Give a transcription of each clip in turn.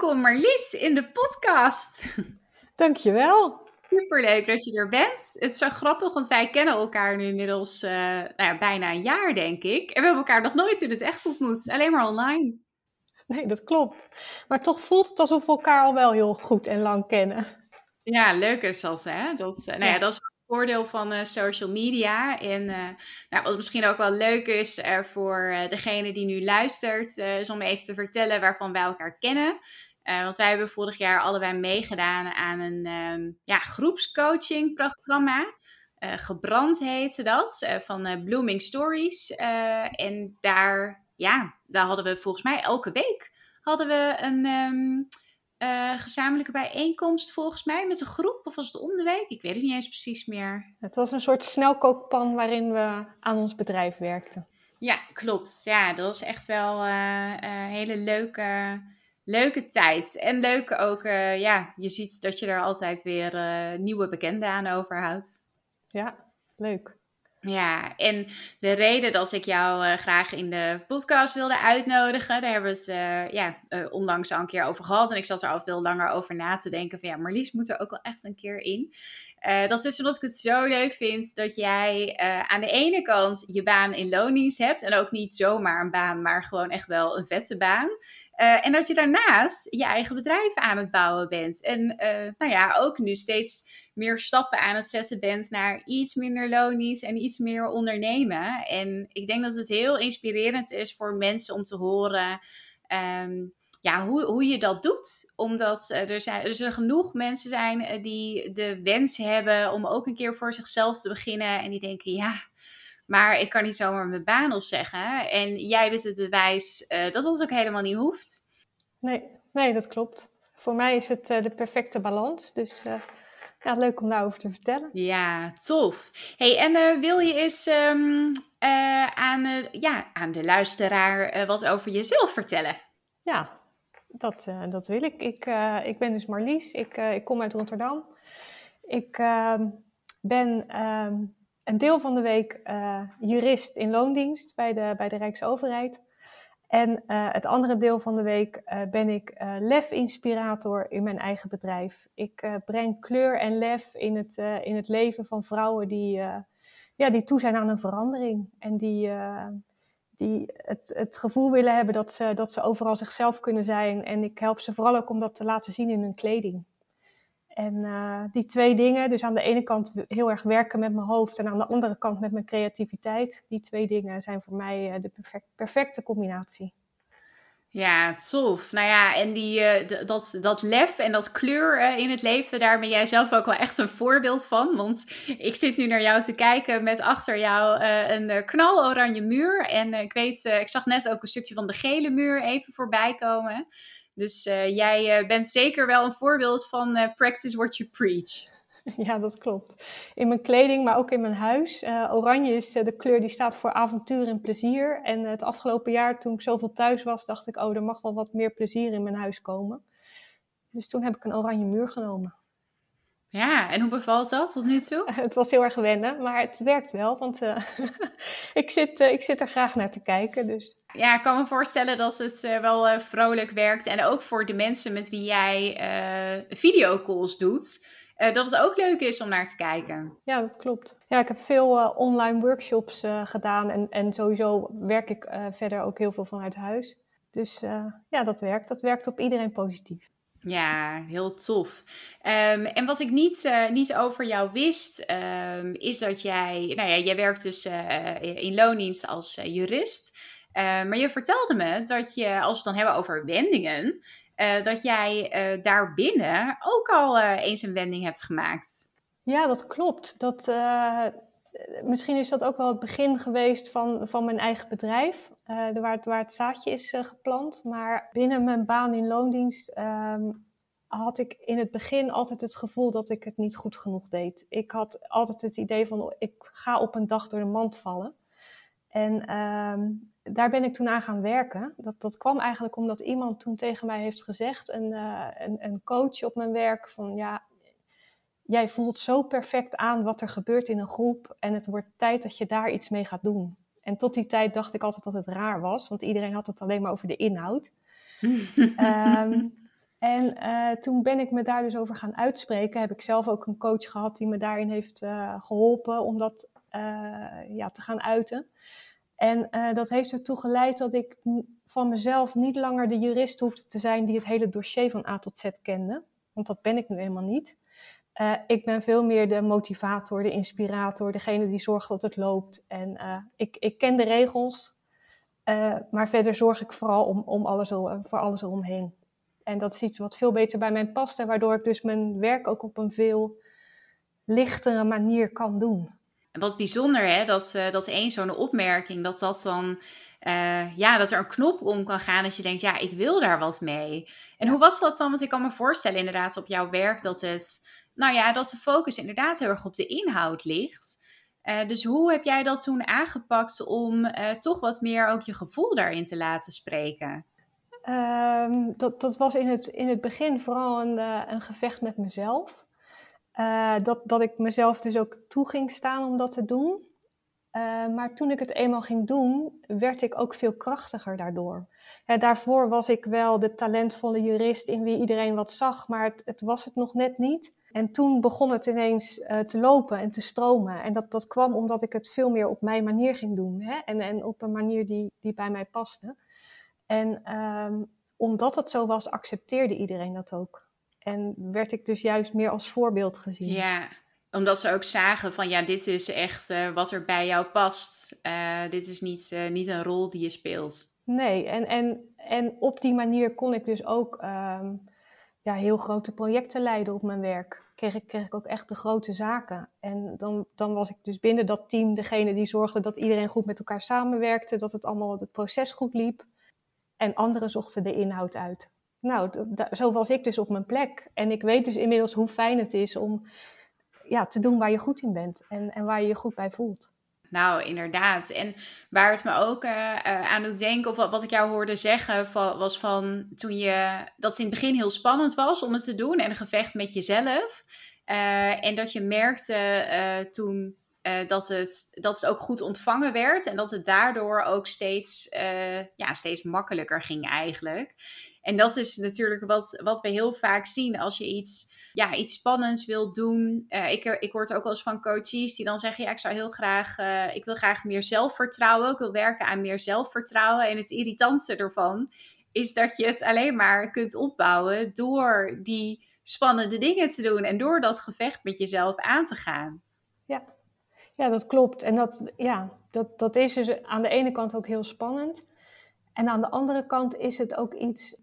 Welkom Marlies in de podcast. Dankjewel. Superleuk dat je er bent. Het is zo grappig, want wij kennen elkaar nu inmiddels uh, nou ja, bijna een jaar, denk ik. En we hebben elkaar nog nooit in het echt ontmoet, alleen maar online. Nee, dat klopt. Maar toch voelt het alsof we elkaar al wel heel goed en lang kennen. Ja, leuk is dat, hè? Dat, uh, nou ja, dat is voordeel van uh, social media. En uh, nou, wat misschien ook wel leuk is uh, voor degene die nu luistert, is om even te vertellen waarvan wij elkaar kennen. Want wij hebben vorig jaar allebei meegedaan aan een um, ja, groepscoaching-programma. gebrand heette dat, van Blooming Stories. en daar, ja, daar hadden we volgens mij elke week hadden we een... Um, uh, gezamenlijke bijeenkomst volgens mij met een groep, of was het om de week? Ik weet het niet eens precies meer. Het was een soort snelkookpan waarin we aan ons bedrijf werkten. Ja, klopt. Ja, dat was echt wel uh, een hele leuke, leuke tijd. En leuk ook, uh, ja, je ziet dat je er altijd weer nieuwe bekenden aan overhoudt. Ja, leuk. Ja, en de reden dat ik jou uh, graag in de podcast wilde uitnodigen, daar hebben we het uh, ja, uh, onlangs al een keer over gehad. En ik zat er al veel langer over na te denken van ja, Marlies moet er ook wel echt een keer in. dat is omdat ik het zo leuk vind dat jij aan de ene kant je baan in loondienst hebt. En ook niet zomaar een baan, maar gewoon echt wel een vette baan. En dat je daarnaast je eigen bedrijf aan het bouwen bent. En nou ja, ook nu steeds meer stappen aan het zetten bent naar iets minder lonisch en iets meer ondernemen. En ik denk dat het heel inspirerend is voor mensen om te horen um, ja, hoe, hoe je dat doet. Omdat uh, er, zijn, er genoeg mensen zijn die de wens hebben om ook een keer voor zichzelf te beginnen. En die denken, ja, maar ik kan niet zomaar mijn baan opzeggen. En jij bent het bewijs uh, dat dat ook helemaal niet hoeft. Nee, nee, dat klopt. Voor mij is het de perfecte balans. Dus ja, leuk om daarover te vertellen. Ja, tof. Hey, en uh, wil je eens um, uh, aan, uh, ja, aan de luisteraar wat over jezelf vertellen? Ja, dat, dat wil ik. Ik, ik ben dus Marlies. Ik, ik kom uit Rotterdam. Ik ehm, ben um, een deel van de week jurist in loondienst bij de, bij de Rijksoverheid. En uh, het andere deel van de week uh, ben ik lef-inspirator in mijn eigen bedrijf. Ik breng kleur en lef in het, in het leven van vrouwen die, ja, die toe zijn aan een verandering. En die, die het, het gevoel willen hebben dat ze, dat ze overal zichzelf kunnen zijn. En ik help ze vooral ook om dat te laten zien in hun kleding. En uh, die twee dingen, dus aan de ene kant heel erg werken met mijn hoofd en aan de andere kant met mijn creativiteit, die twee dingen zijn voor mij uh, de perfect, perfecte combinatie. Ja, tof. Nou ja, en die, uh, dat, dat lef en dat kleur in het leven, daar ben jij zelf ook wel echt een voorbeeld van. Want ik zit nu naar jou te kijken met achter jou een knaloranje muur. En ik weet, ik zag net ook een stukje van de gele muur even voorbij komen. Dus uh, jij uh, bent zeker wel een voorbeeld van uh, practice what you preach. Ja, dat klopt. In mijn kleding, maar ook in mijn huis. oranje is de kleur die staat voor avontuur en plezier. En het afgelopen jaar, toen ik zoveel thuis was, dacht ik, oh, er mag wel wat meer plezier in mijn huis komen. Dus toen heb ik een oranje muur genomen. Ja, en hoe bevalt dat tot nu toe? Het was heel erg wennen, maar het werkt wel, want uh, ik, zit, uh, ik zit er graag naar te kijken. Dus. Ja, ik kan me voorstellen dat het uh, wel vrolijk werkt. En ook voor de mensen met wie jij videocalls doet, dat het ook leuk is om naar te kijken. Ja, dat klopt. Ja, ik heb veel online workshops gedaan en, en sowieso werk ik verder ook heel veel vanuit huis. Dus ja, dat werkt. Dat werkt op iedereen positief. Ja, heel tof. Um, en wat ik niet, uh, niet over jou wist, um, is dat jij, nou ja, jij werkt dus uh, in loondienst als uh, jurist. maar je vertelde me dat je, als we het dan hebben over wendingen, dat jij daarbinnen ook al eens een wending hebt gemaakt. Ja, dat klopt. Dat, misschien is dat ook wel het begin geweest van, van mijn eigen bedrijf, uh, waar, het, waar het zaadje is uh, geplant. Maar binnen mijn baan in loondienst um, had ik in het begin altijd het gevoel dat ik het niet goed genoeg deed. Ik had altijd het idee van, ik ga op een dag door de mand vallen. En um, daar ben ik toen aan gaan werken. Dat, dat kwam eigenlijk omdat iemand toen tegen mij heeft gezegd, een, een, een coach op mijn werk, van ja, jij voelt zo perfect aan wat er gebeurt in een groep en het wordt tijd dat je daar iets mee gaat doen. En tot die tijd dacht ik altijd dat het raar was, want iedereen had het alleen maar over de inhoud. um, en uh, toen ben ik me daar dus over gaan uitspreken. Heb ik zelf ook een coach gehad die me daarin heeft uh, geholpen om dat uh, ja, te gaan uiten. En dat heeft ertoe geleid dat ik van mezelf niet langer de jurist hoefde te zijn die het hele dossier van A tot Z kende. Want dat ben ik nu helemaal niet. Uh, ik ben veel meer de motivator, de inspirator, degene die zorgt dat het loopt. En uh, ik, ik ken de regels, uh, maar verder zorg ik vooral om, om alles, voor alles eromheen. En dat is iets wat veel beter bij mij past en waardoor ik dus mijn werk ook op een veel lichtere manier kan doen. Wat bijzonder hè, dat, dat één zo'n opmerking, dat dat dan... ja, dat er een knop om kan gaan als je denkt, ja, ik wil daar wat mee. En hoe was dat dan? Want ik kan me voorstellen inderdaad op jouw werk dat het nou ja, dat de focus inderdaad heel erg op de inhoud ligt. Uh, dus hoe heb jij dat toen aangepakt om uh, toch wat meer ook je gevoel daarin te laten spreken? Um, dat, dat was in het, in het begin vooral een, uh, een gevecht met mezelf. dat, dat ik mezelf dus ook toe ging staan om dat te doen. maar toen ik het eenmaal ging doen, werd ik ook veel krachtiger daardoor. daarvoor was ik wel de talentvolle jurist in wie iedereen wat zag, maar het, het was het nog net niet. En toen begon het ineens uh, te lopen en te stromen. En dat, dat kwam omdat ik het veel meer op mijn manier ging doen. Hè? En, en op een manier die, die bij mij paste. En um, omdat het zo was, accepteerde iedereen dat ook. En werd ik dus juist meer als voorbeeld gezien. Ja, omdat ze ook zagen van ja, dit is echt uh, wat er bij jou past. Uh, dit is niet, niet een rol die je speelt. Nee, en, en, en op die manier kon ik dus ook um, ja, heel grote projecten leiden op mijn werk. Kreeg ik, kreeg ik ook echt de grote zaken. En dan, dan was ik dus binnen dat team degene die zorgde dat iedereen goed met elkaar samenwerkte, dat het allemaal het proces goed liep. En anderen zochten de inhoud uit. Nou, zo was ik dus op mijn plek. En ik weet dus inmiddels hoe fijn het is om ja, te doen waar je goed in bent en, en waar je je goed bij voelt. Nou, inderdaad. En waar het me ook uh, uh, aan doet denken, of wat, ik jou hoorde zeggen, van, was van toen je dat het in het begin heel spannend was om het te doen en een gevecht met jezelf. Uh, en dat je merkte toen dat, het, dat het ook goed ontvangen werd en dat het daardoor ook steeds, ja, steeds makkelijker ging eigenlijk. En dat is natuurlijk wat, wat we heel vaak zien als je iets ja, iets spannends wil doen. Uh, ik, ik hoor het ook wel eens van coaches die dan zeggen: Ja, ik zou heel graag, uh, ik wil graag meer zelfvertrouwen. Ik wil werken aan meer zelfvertrouwen. En het irritantste ervan is dat je het alleen maar kunt opbouwen door die spannende dingen te doen en door dat gevecht met jezelf aan te gaan. Ja, ja dat klopt. En dat, ja, dat, dat is dus aan de ene kant ook heel spannend. En aan de andere kant is het ook iets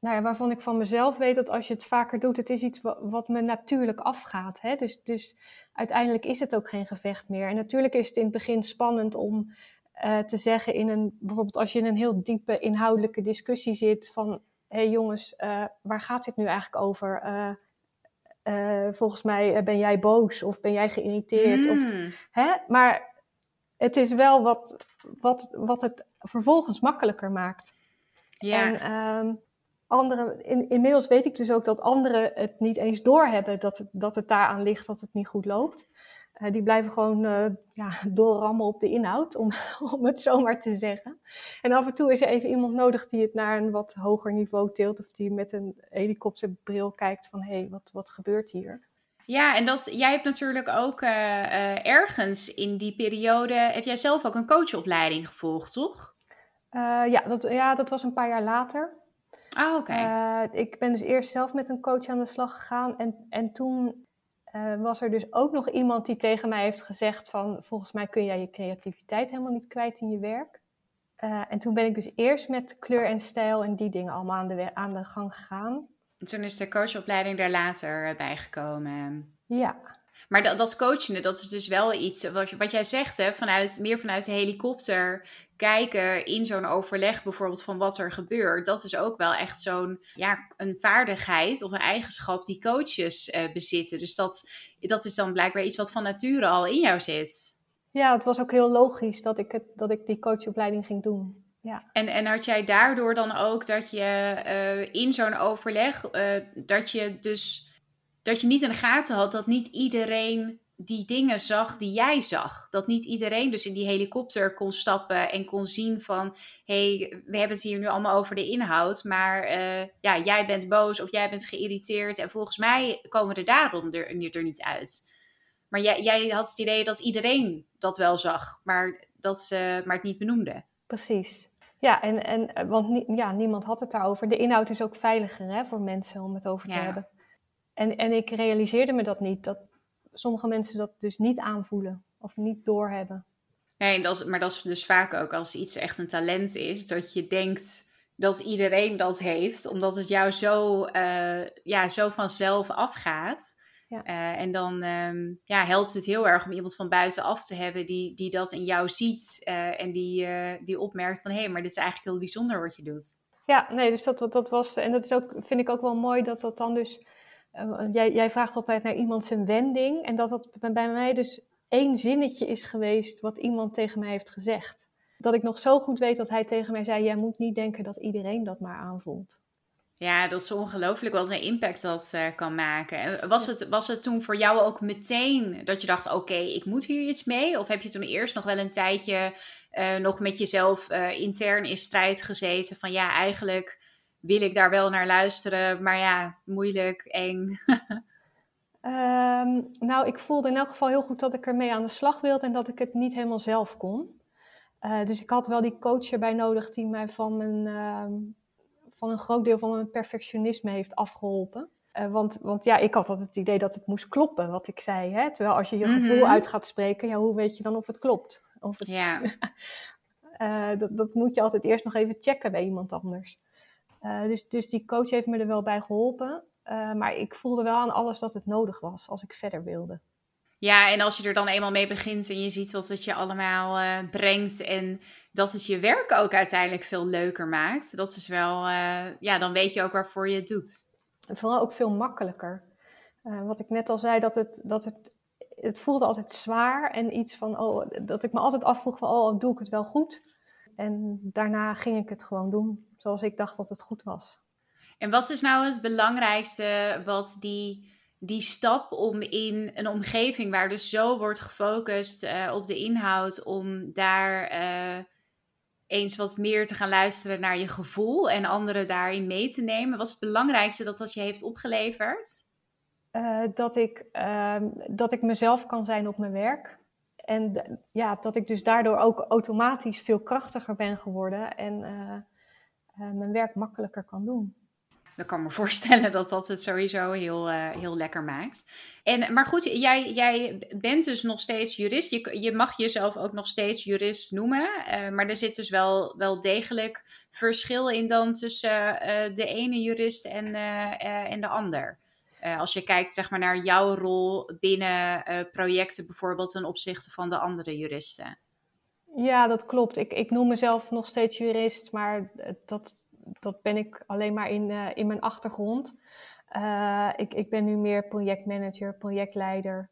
nou ja, waarvan ik van mezelf weet dat als je het vaker doet, het is iets wat, me natuurlijk afgaat. Hè? Dus, dus uiteindelijk is het ook geen gevecht meer. En natuurlijk is het in het begin spannend om uh, te zeggen in een, bijvoorbeeld als je in een heel diepe inhoudelijke discussie zit van, hé hey jongens, uh, waar gaat dit nu eigenlijk over? Uh, volgens mij ben jij boos of ben jij geïrriteerd. Mm. Of, hmm. hè? Maar het is wel wat, wat, wat het vervolgens makkelijker maakt. Ja. En, um, anderen, in, inmiddels weet ik dus ook dat anderen het niet eens doorhebben dat het, dat het daaraan ligt dat het niet goed loopt. Uh, die blijven gewoon uh, ja, doorrammen op de inhoud, om, om het zomaar te zeggen. En af en toe is er even iemand nodig die het naar een wat hoger niveau tilt, of die met een helikopterbril kijkt van hé, hey, wat, wat gebeurt hier? Ja, en dat, jij hebt natuurlijk ook uh, ergens in die periode, heb jij zelf ook een coachopleiding gevolgd, toch? ja, dat, ja, dat was een paar jaar later. Ah, oké. Okay. Uh, ik ben dus eerst zelf met een coach aan de slag gegaan. En, en toen uh, was er dus ook nog iemand die tegen mij heeft gezegd van... volgens mij kun jij je creativiteit helemaal niet kwijt in je werk. Uh, en toen ben ik dus eerst met kleur en stijl en die dingen allemaal aan de, aan de gang gegaan. En toen is de coachopleiding daar later bijgekomen. Ja. Maar dat, dat coachende, dat is dus wel iets wat, wat jij zegt, hè, vanuit, meer vanuit de helikopter kijken in zo'n overleg bijvoorbeeld van wat er gebeurt. Dat is ook wel echt zo'n ja, een vaardigheid of een eigenschap die coaches uh, bezitten. Dus dat, dat is dan blijkbaar iets wat van nature al in jou zit. Ja, het was ook heel logisch dat ik, het, dat ik die coachopleiding ging doen. Ja. En, en had jij daardoor dan ook dat je uh, in zo'n overleg, uh, dat je dus dat je niet in de gaten had dat niet iedereen die dingen zag die jij zag. Dat niet iedereen dus in die helikopter kon stappen en kon zien van... hé, hey, we hebben het hier nu allemaal over de inhoud... maar uh, ja, jij bent boos of jij bent geïrriteerd... en volgens mij komen we daarom er, er niet uit. Maar jij, jij had het idee dat iedereen dat wel zag... maar, dat, uh, maar het niet benoemde. Precies. Ja, en, en, want ja, niemand had het daarover. De inhoud is ook veiliger hè, voor mensen om het over te ja. hebben. En, en ik realiseerde me dat niet, dat sommige mensen dat dus niet aanvoelen of niet doorhebben. Nee, dat is, maar dat is dus vaak ook als iets echt een talent is, dat je denkt dat iedereen dat heeft, omdat het jou zo, uh, ja, zo vanzelf afgaat. Ja. Uh, en dan um, ja, helpt het heel erg om iemand van buitenaf te hebben die, die dat in jou ziet uh, en die, die opmerkt van hé, hey, maar dit is eigenlijk heel bijzonder wat je doet. Ja, nee, dus dat, dat, dat was, en dat is ook, vind ik ook wel mooi dat dat dan dus jij, jij, vraagt altijd naar iemand zijn wending. En dat dat bij mij dus één zinnetje is geweest wat iemand tegen mij heeft gezegd. Dat ik nog zo goed weet dat hij tegen mij zei: Jij moet niet denken dat iedereen dat maar aanvoelt. Ja, dat is ongelooflijk wat een impact dat uh, kan maken. Was het, was het toen voor jou ook meteen dat je dacht: Oké, ik moet hier iets mee? Of heb je toen eerst nog wel een tijdje nog met jezelf intern in strijd gezeten? Van ja, eigenlijk wil ik daar wel naar luisteren, maar ja, moeilijk, eng. um, nou, ik voelde in elk geval heel goed dat ik ermee aan de slag wilde en dat ik het niet helemaal zelf kon. Uh, dus ik had wel die coach erbij nodig die mij van, mijn, uh, van een groot deel van mijn perfectionisme heeft afgeholpen. Uh, want, want ja, ik had altijd het idee dat het moest kloppen wat ik zei. Hè? Terwijl als je je gevoel mm -hmm. uit gaat spreken, ja, hoe weet je dan of het klopt? Of het, ja. dat, dat moet je altijd eerst nog even checken bij iemand anders. Uh, dus, dus die coach heeft me er wel bij geholpen. Uh, maar ik voelde wel aan alles dat het nodig was als ik verder wilde. Ja, en als je er dan eenmaal mee begint en je ziet wat het je allemaal uh, brengt en dat het je werk ook uiteindelijk veel leuker maakt, dat is wel, ja, dan weet je ook waarvoor je het doet. En vooral ook veel makkelijker. wat ik net al zei, dat het, dat het, het voelde altijd zwaar en iets van, oh, dat ik me altijd afvroeg van, oh, doe ik het wel goed? En daarna ging ik het gewoon doen zoals ik dacht dat het goed was. En wat is nou het belangrijkste wat die, die stap om in een omgeving waar dus zo wordt gefocust uh, op de inhoud, om daar uh, eens wat meer te gaan luisteren naar je gevoel en anderen daarin mee te nemen? Wat is het belangrijkste dat dat je heeft opgeleverd? Uh, dat, ik, ehm, dat ik mezelf kan zijn op mijn werk. En ja, dat ik dus daardoor ook automatisch veel krachtiger ben geworden. En mijn werk makkelijker kan doen. Ik kan me voorstellen dat dat het sowieso heel, uh, heel lekker maakt. En, maar goed, jij, jij bent dus nog steeds jurist. Je, je mag jezelf ook nog steeds jurist noemen. Uh, maar er zit dus wel, wel degelijk verschil in dan tussen de ene jurist en, en de ander. als je kijkt zeg maar, naar jouw rol binnen projecten bijvoorbeeld ten opzichte van de andere juristen. Ja, dat klopt. Ik, ik noem mezelf nog steeds jurist, maar dat, dat ben ik alleen maar in, uh, in mijn achtergrond. Uh, ik, ik ben nu meer projectmanager, projectleider.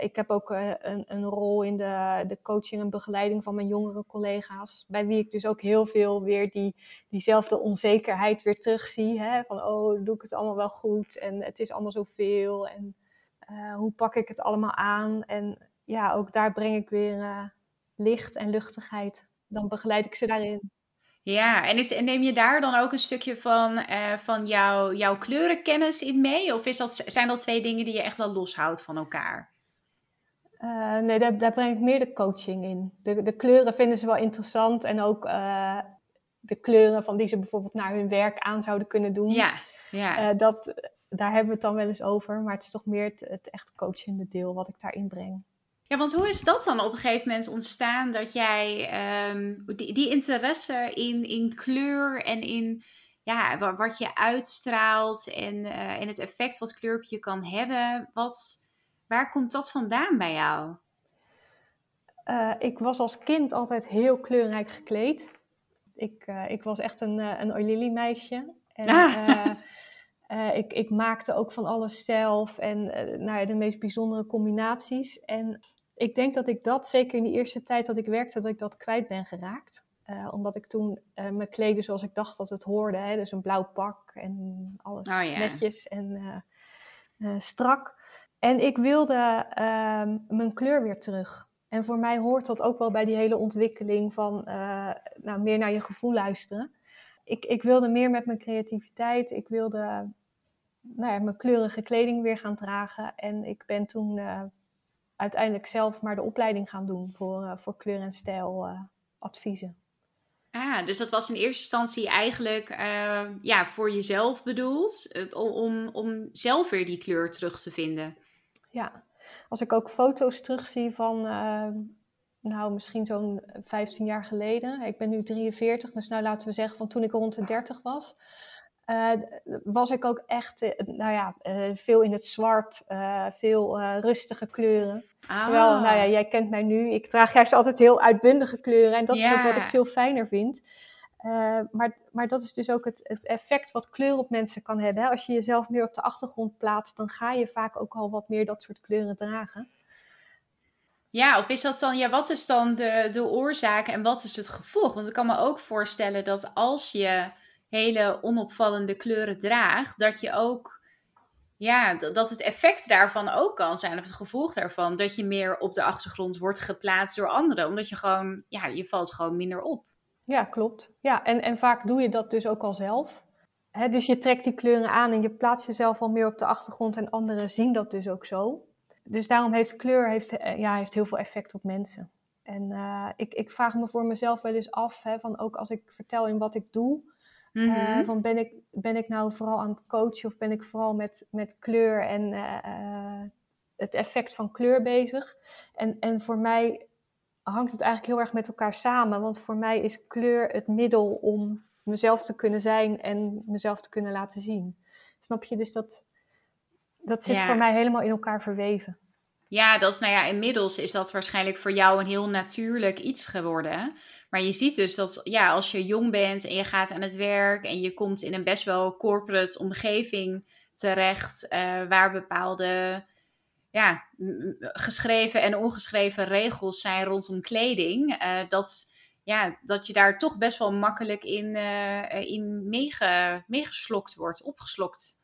Ik heb ook een, een rol in de, de coaching en begeleiding van mijn jongere collega's. Bij wie ik dus ook heel veel weer die, diezelfde onzekerheid weer terugzie. Hè? Van, oh, doe ik het allemaal wel goed? En het is allemaal zoveel. En hoe pak ik het allemaal aan? En ja, ook daar breng ik weer licht en luchtigheid. Dan begeleid ik ze daarin. Ja, en, is, en neem je daar dan ook een stukje van, uh, van jouw, jouw kleurenkennis in mee? Of is dat, zijn dat twee dingen die je echt wel loshoudt van elkaar? Uh, nee, daar, daar, breng ik meer de coaching in. De, de kleuren vinden ze wel interessant en ook uh, de kleuren van die ze bijvoorbeeld naar hun werk aan zouden kunnen doen. Ja, ja. dat, daar hebben we het dan wel eens over, maar het is toch meer het, het echt coachende deel wat ik daarin breng. Ja, want hoe is dat dan op een gegeven moment ontstaan dat jij um, die, die, interesse in, in kleur en in ja, wat je uitstraalt en, uh, en het effect wat kleur op je kan hebben, wat, Waar komt dat vandaan bij jou? Uh, ik was als kind altijd heel kleurrijk gekleed. Ik, uh, ik was echt een, uh, een Oilily meisje. En, ah. ik, ik maakte ook van alles zelf en nou ja, de meest bijzondere combinaties. En ik denk dat ik dat, zeker in die eerste tijd dat ik werkte, dat ik dat kwijt ben geraakt. omdat ik toen me kleedde zoals ik dacht dat het hoorde. Hè? Dus een blauw pak en alles oh, yeah. netjes en strak. En ik wilde ehm, mijn kleur weer terug. En voor mij hoort dat ook wel bij die hele ontwikkeling van uh, nou, meer naar je gevoel luisteren. Ik, ik wilde meer met mijn creativiteit. Ik wilde nou ja, mijn kleurige kleding weer gaan dragen. En ik ben toen uh, uiteindelijk zelf maar de opleiding gaan doen voor, uh, voor kleur- en stijladviezen. Ah, dus dat was in eerste instantie eigenlijk ja, voor jezelf bedoeld, om, om zelf weer die kleur terug te vinden. Ja, als ik ook foto's terugzie van, uh, nou misschien zo'n 15 jaar geleden. Ik ben nu 43, dus nou laten we zeggen van toen ik rond de 30 was. Uh, was ik ook echt, uh, nou ja, veel in het zwart, veel rustige kleuren. Ah. Terwijl, nou ja, jij kent mij nu. Ik draag juist altijd heel uitbundige kleuren. En dat is ook wat ik veel fijner vind. Uh, maar, maar dat is dus ook het, het effect wat kleur op mensen kan hebben. Hè? Als je jezelf meer op de achtergrond plaatst, dan ga je vaak ook al wat meer dat soort kleuren dragen. Ja, of is dat dan, ja, wat is dan de, de oorzaak en wat is het gevolg? Want ik kan me ook voorstellen dat als je hele onopvallende kleuren draagt, dat je ook, ja, dat het effect daarvan ook kan zijn, of het gevolg daarvan, dat je meer op de achtergrond wordt geplaatst door anderen, omdat je gewoon, ja, je valt gewoon minder op. Ja, klopt. Ja, en, en vaak doe je dat dus ook al zelf. dus je trekt die kleuren aan en je plaatst jezelf al meer op de achtergrond en anderen zien dat dus ook zo. Dus daarom heeft kleur heeft, eh, ja, heeft heel veel effect op mensen. En uh, ik, ik vraag me voor mezelf wel eens af, van ook als ik vertel in wat ik doe, mm -hmm. uh, van ben ik, ben ik nou vooral aan het coachen of ben ik vooral met, met kleur en uh, het effect van kleur bezig? En, en voor mij hangt het eigenlijk heel erg met elkaar samen. Want voor mij is kleur het middel om mezelf te kunnen zijn en mezelf te kunnen laten zien. Snap je? Dus dat, dat zit voor mij helemaal in elkaar verweven. Ja, dat, nou ja, inmiddels is dat waarschijnlijk voor jou een heel natuurlijk iets geworden. Maar je ziet dus dat ja, als je jong bent en je gaat aan het werk en je komt in een best wel corporate omgeving terecht, uh, waar bepaalde ja, geschreven en ongeschreven regels zijn rondom kleding, uh, dat, ja, dat je daar toch best wel makkelijk in, uh, in meege, meegeslokt wordt, opgeslokt.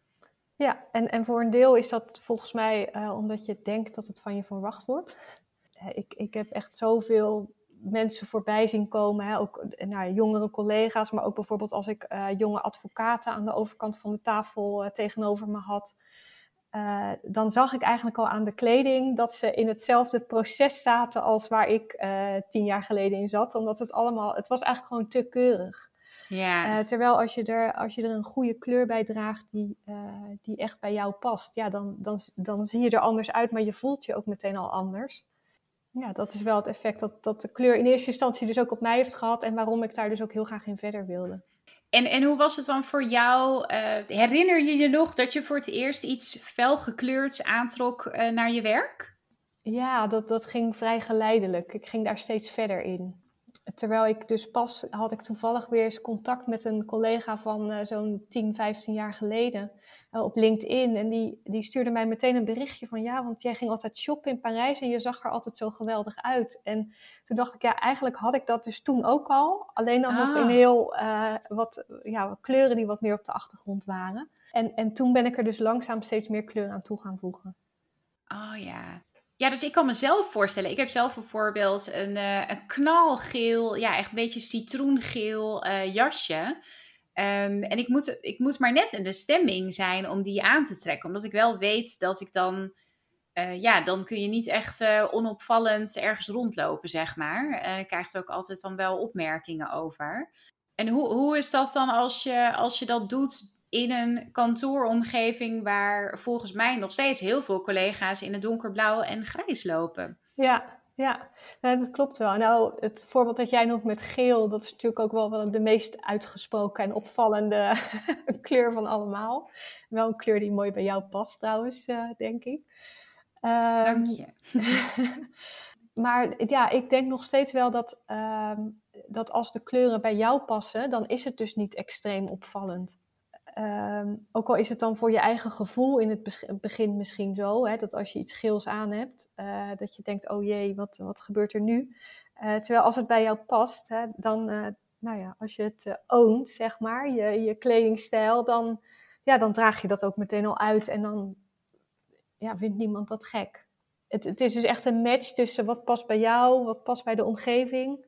Ja, en, en voor een deel is dat volgens mij uh, omdat je denkt dat het van je verwacht wordt. ik, ik heb echt zoveel mensen voorbij zien komen, hè, ook nou, jongere collega's, maar ook bijvoorbeeld als ik jonge advocaten aan de overkant van de tafel tegenover me had. Dan zag ik eigenlijk al aan de kleding dat ze in hetzelfde proces zaten als waar ik tien jaar geleden in zat. Omdat het allemaal, het was eigenlijk gewoon te keurig. Ja. Uh, terwijl als je, er, als je er een goede kleur bij draagt die, die echt bij jou past, ja, dan, dan, dan zie je er anders uit, maar je voelt je ook meteen al anders. Ja, dat is wel het effect dat, dat de kleur in eerste instantie dus ook op mij heeft gehad en waarom ik daar dus ook heel graag in verder wilde. En, en hoe was het dan voor jou? Uh, herinner je je nog dat je voor het eerst iets felgekleurds aantrok naar je werk? Ja, dat, dat ging vrij geleidelijk. Ik ging daar steeds verder in. Terwijl ik dus pas had ik toevallig weer eens contact met een collega van uh, zo'n 10, 15 jaar geleden uh, op LinkedIn. En die, die stuurde mij meteen een berichtje van ja, want jij ging altijd shoppen in Parijs en je zag er altijd zo geweldig uit. En toen dacht ik, ja, eigenlijk had ik dat dus toen ook al. Alleen dan nog in ah. heel uh, wat ja, kleuren die wat meer op de achtergrond waren. En, en toen ben ik er dus langzaam steeds meer kleur aan toe gaan voegen. Oh ja. Ja, dus ik kan mezelf voorstellen. Ik heb zelf bijvoorbeeld een, uh, een knalgeel, ja, echt een beetje citroengeel uh, jasje. Um, en ik moet, ik moet maar net in de stemming zijn om die aan te trekken. Omdat ik wel weet dat ik dan, uh, ja, dan kun je niet echt onopvallend ergens rondlopen, zeg maar. En ik krijg er ook altijd dan wel opmerkingen over. En hoe, hoe is dat dan als je, als je dat doet in een kantooromgeving waar volgens mij nog steeds heel veel collega's in het donkerblauw en grijs lopen. Ja, ja, nou, dat klopt wel. Nou, het voorbeeld dat jij noemt met geel, dat is natuurlijk ook wel de meest uitgesproken en opvallende kleur van allemaal. Wel een kleur die mooi bij jou past trouwens, uh, denk ik. Ehm, Dank je. maar ja, ik denk nog steeds wel dat, ehm, dat als de kleuren bij jou passen, dan is het dus niet extreem opvallend. Ehm, ook al is het dan voor je eigen gevoel in het begin misschien zo, hè, dat als je iets geels aan hebt, eh, dat je denkt, oh jee, wat, wat gebeurt er nu? Eh, terwijl als het bij jou past, hè, dan, uh, nou ja, als je het oont, zeg maar, je, je kledingstijl, dan, ja, dan draag je dat ook meteen al uit en dan ja, vindt niemand dat gek. Het, het is dus echt een match tussen wat past bij jou, wat past bij de omgeving.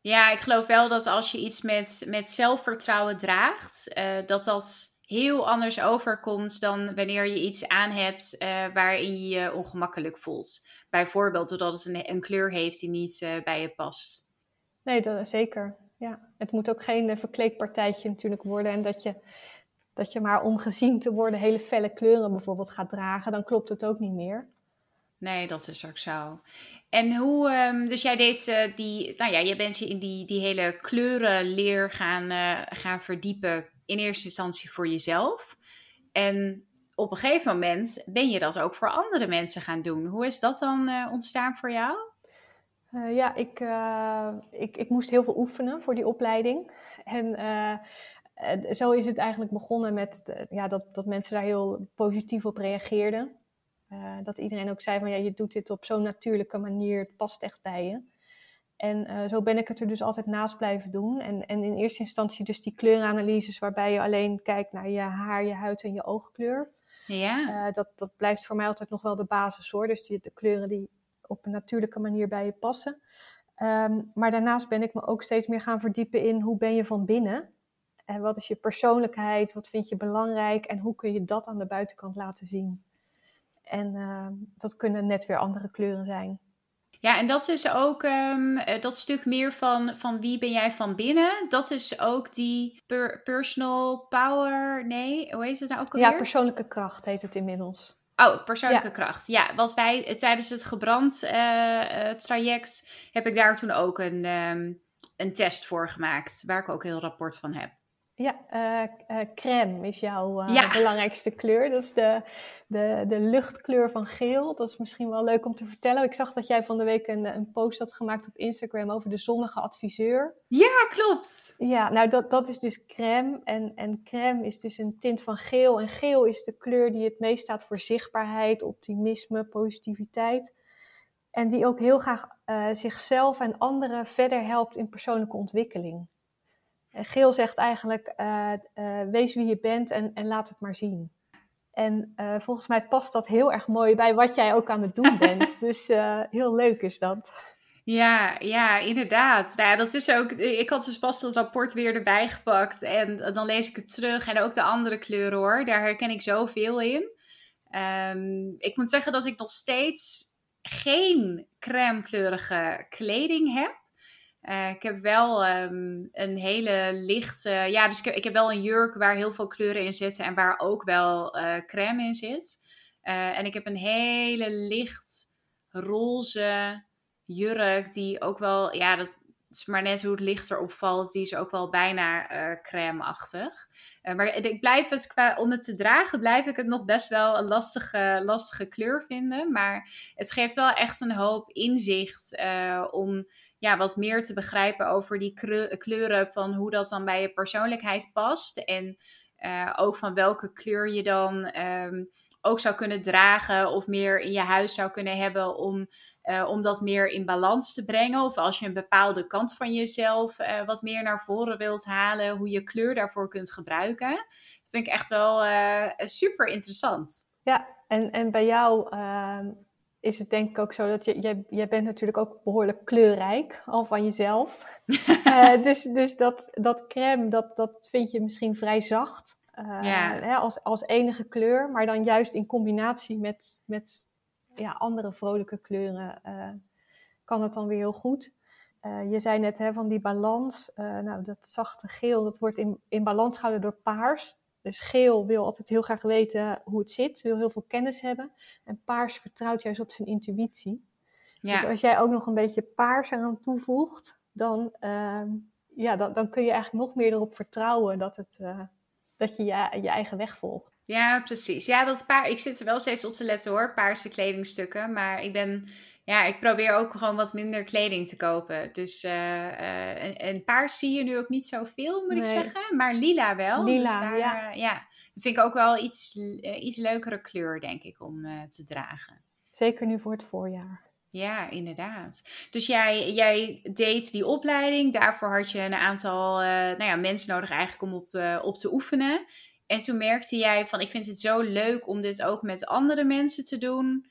Ja, ik geloof wel dat als je iets met, met zelfvertrouwen draagt, dat dat heel anders overkomt dan wanneer je iets aan hebt waarin je je ongemakkelijk voelt. Bijvoorbeeld doordat het een, een kleur heeft die niet uh, bij je past. Nee, dat, zeker. Ja. Het moet ook geen verkleedpartijtje natuurlijk worden. En dat je, dat je maar om gezien te worden hele felle kleuren bijvoorbeeld gaat dragen. Dan klopt het ook niet meer. Nee, dat is ook zo. En hoe, um, dus jij deed uh, die, nou ja, je bent je in die, die hele kleurenleer gaan, gaan verdiepen. In eerste instantie voor jezelf. En op een gegeven moment ben je dat ook voor andere mensen gaan doen. Hoe is dat dan uh, ontstaan voor jou? Uh, ja, ik, ik, ik moest heel veel oefenen voor die opleiding. En zo is het eigenlijk begonnen met ja, dat, dat mensen daar heel positief op reageerden. Dat iedereen ook zei van ja, je doet dit op zo'n natuurlijke manier, het past echt bij je. En zo ben ik het er dus altijd naast blijven doen. En, en in eerste instantie dus die kleuranalyses waarbij je alleen kijkt naar je haar, je huid en je oogkleur. Ja. Uh, dat, dat blijft voor mij altijd nog wel de basis hoor. Dus die, de kleuren die op een natuurlijke manier bij je passen. Um, maar daarnaast ben ik me ook steeds meer gaan verdiepen in hoe ben je van binnen. En wat is je persoonlijkheid? Wat vind je belangrijk? En hoe kun je dat aan de buitenkant laten zien? En uh, dat kunnen net weer andere kleuren zijn. Ja, en dat is ook um, dat stuk meer van, van wie ben jij van binnen. Dat is ook die per personal power. Nee, hoe heet het nou ook alweer? Ja, persoonlijke kracht heet het inmiddels. Oh, persoonlijke ja. kracht. Ja, wat wij tijdens het gebrand uh, traject heb ik daar toen ook een, um, een test voor gemaakt. Waar ik ook een heel rapport van heb. Ja, uh, uh, crème is jouw uh, ja. belangrijkste kleur. Dat is de, de, de luchtkleur van geel. Dat is misschien wel leuk om te vertellen. Ik zag dat jij van de week een, een post had gemaakt op Instagram over de zonnige adviseur. Ja, klopt. Ja, nou dat, dat is dus crème. En, en crème is dus een tint van geel. En geel is de kleur die het meest staat voor zichtbaarheid, optimisme, positiviteit. En die ook heel graag zichzelf en anderen verder helpt in persoonlijke ontwikkeling. Geel zegt eigenlijk, uh, uh, wees wie je bent en, en laat het maar zien. En uh, volgens mij past dat heel erg mooi bij wat jij ook aan het doen bent. dus heel leuk is dat. Ja, ja, inderdaad. Nou, dat is ook. Ik had dus pas dat rapport weer erbij gepakt. En dan lees ik het terug. En ook de andere kleuren hoor. Daar herken ik zoveel in. Um, ik moet zeggen dat ik nog steeds geen crème kleurige kleding heb. Uh, ik heb wel um, een hele lichte. Ja, dus ik heb, wel een jurk waar heel veel kleuren in zitten en waar ook wel uh, crème in zit. Uh, en ik heb een hele licht roze jurk die ook wel. Ja, dat is maar net hoe het licht erop valt. Die is ook wel bijna crème-achtig. maar ik blijf het qua, om het te dragen, blijf ik het nog best wel een lastige, lastige kleur vinden. Maar het geeft wel echt een hoop inzicht om ja, wat meer te begrijpen over die kleuren, van hoe dat dan bij je persoonlijkheid past. En uh, ook van welke kleur je dan um, ook zou kunnen dragen of meer in je huis zou kunnen hebben om, uh, om dat meer in balans te brengen. Of als je een bepaalde kant van jezelf uh, wat meer naar voren wilt halen, hoe je kleur daarvoor kunt gebruiken. Dat vind ik echt wel super interessant. Ja, en, en bij jou ehm, is het denk ik ook zo dat je, jij, jij bent natuurlijk ook behoorlijk kleurrijk, al van jezelf. uh, dus dus dat, dat crème, dat, dat vind je misschien vrij zacht. Uh, ja. hè, als, als enige kleur, maar dan juist in combinatie met, met ja, andere vrolijke kleuren uh, kan het dan weer heel goed. je zei net hè, van die balans, nou dat zachte geel, dat wordt in, in balans gehouden door paars. Dus geel wil altijd heel graag weten hoe het zit, wil heel veel kennis hebben. En paars vertrouwt juist op zijn intuïtie. Ja. Dus als jij ook nog een beetje paars eraan toevoegt, dan, uh, ja, dan, dan kun je eigenlijk nog meer erop vertrouwen dat het, uh, dat je, je je eigen weg volgt. Ja, precies. Ja, dat paar, ik zit er wel steeds op te letten hoor, paarse kledingstukken. Maar ik ben, ja, ik probeer ook gewoon wat minder kleding te kopen. Dus, uh, en, en, paars zie je nu ook niet zoveel, moet ik zeggen. Maar lila wel. Dus lila, dus ja. ja. Dat vind ik ook wel iets, iets leukere kleur, denk ik, om te dragen. Zeker nu voor het voorjaar. Ja, inderdaad. Dus jij, jij deed die opleiding. Daarvoor had je een aantal uh, nou ja, mensen nodig eigenlijk om op, uh, op te oefenen. En toen merkte jij van, ik vind het zo leuk om dit ook met andere mensen te doen.